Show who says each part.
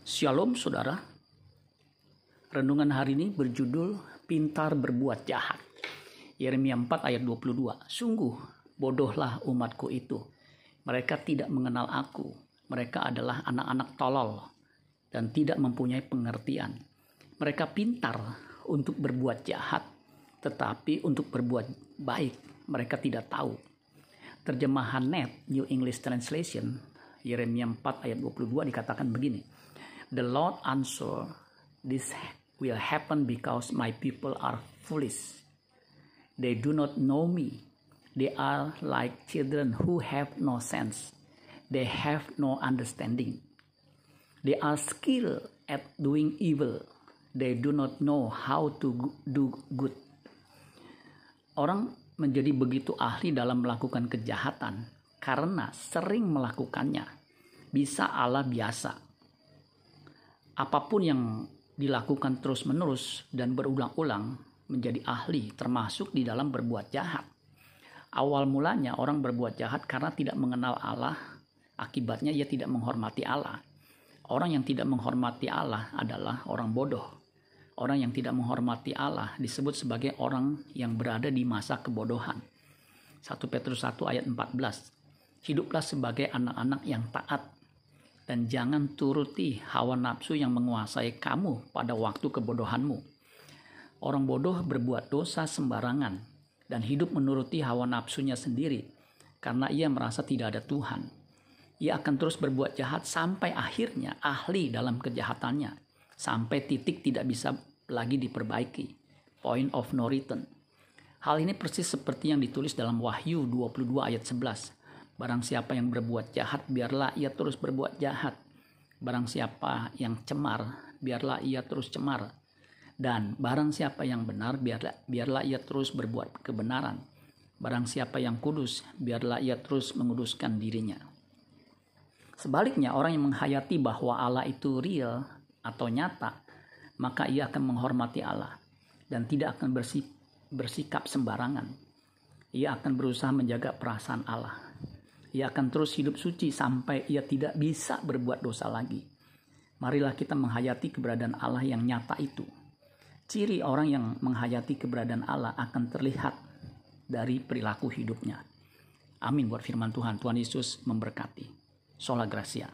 Speaker 1: Shalom saudara. Renungan hari ini berjudul Pintar Berbuat Jahat. Yeremia 4 ayat 22. Sungguh bodohlah umatku itu. Mereka tidak mengenal aku. Mereka adalah anak-anak tolol dan tidak mempunyai pengertian. Mereka pintar untuk berbuat jahat, tetapi untuk berbuat baik mereka tidak tahu. Terjemahan net New English Translation Yeremia 4 ayat 22 dikatakan begini. The Lord answer, This will happen because my people are foolish. They do not know me. They are like children who have no sense. They have no understanding. They are skilled at doing evil. They do not know how to do good. Orang menjadi begitu ahli dalam melakukan kejahatan karena sering melakukannya. Bisa Allah biasa apa pun yang dilakukan terus-menerus dan berulang-ulang menjadi ahli termasuk di dalam berbuat jahat. Awal mulanya orang berbuat jahat karena tidak mengenal Allah, akibatnya ia tidak menghormati Allah. Orang yang tidak menghormati Allah adalah orang bodoh. Orang yang tidak menghormati Allah disebut sebagai orang yang berada di masa kebodohan. 1 Petrus 1 ayat 14. Hiduplah sebagai anak-anak yang taat dan jangan turuti hawa nafsu yang menguasai kamu pada waktu kebodohanmu. Orang bodoh berbuat dosa sembarangan dan hidup menuruti hawa nafsunya sendiri karena ia merasa tidak ada Tuhan. Ia akan terus berbuat jahat sampai akhirnya ahli dalam kejahatannya, sampai titik tidak bisa lagi diperbaiki. Point of no return. Hal ini persis seperti yang ditulis dalam Wahyu 22 ayat 11 Barang siapa yang berbuat jahat, biarlah ia terus berbuat jahat. Barang siapa yang cemar, biarlah ia terus cemar. Dan barang siapa yang benar, biarlah, biarlah ia terus berbuat kebenaran. Barang siapa yang kudus, biarlah ia terus menguduskan dirinya. Sebaliknya, orang yang menghayati bahwa Allah itu real atau nyata, maka ia akan menghormati Allah dan tidak akan bersikap sembarangan. Ia akan berusaha menjaga perasaan Allah ia akan terus hidup suci sampai ia tidak bisa berbuat dosa lagi. Marilah kita menghayati keberadaan Allah yang nyata itu. Ciri orang yang menghayati keberadaan Allah akan terlihat dari perilaku hidupnya. Amin buat firman Tuhan. Tuhan Yesus memberkati. Sola Gracia.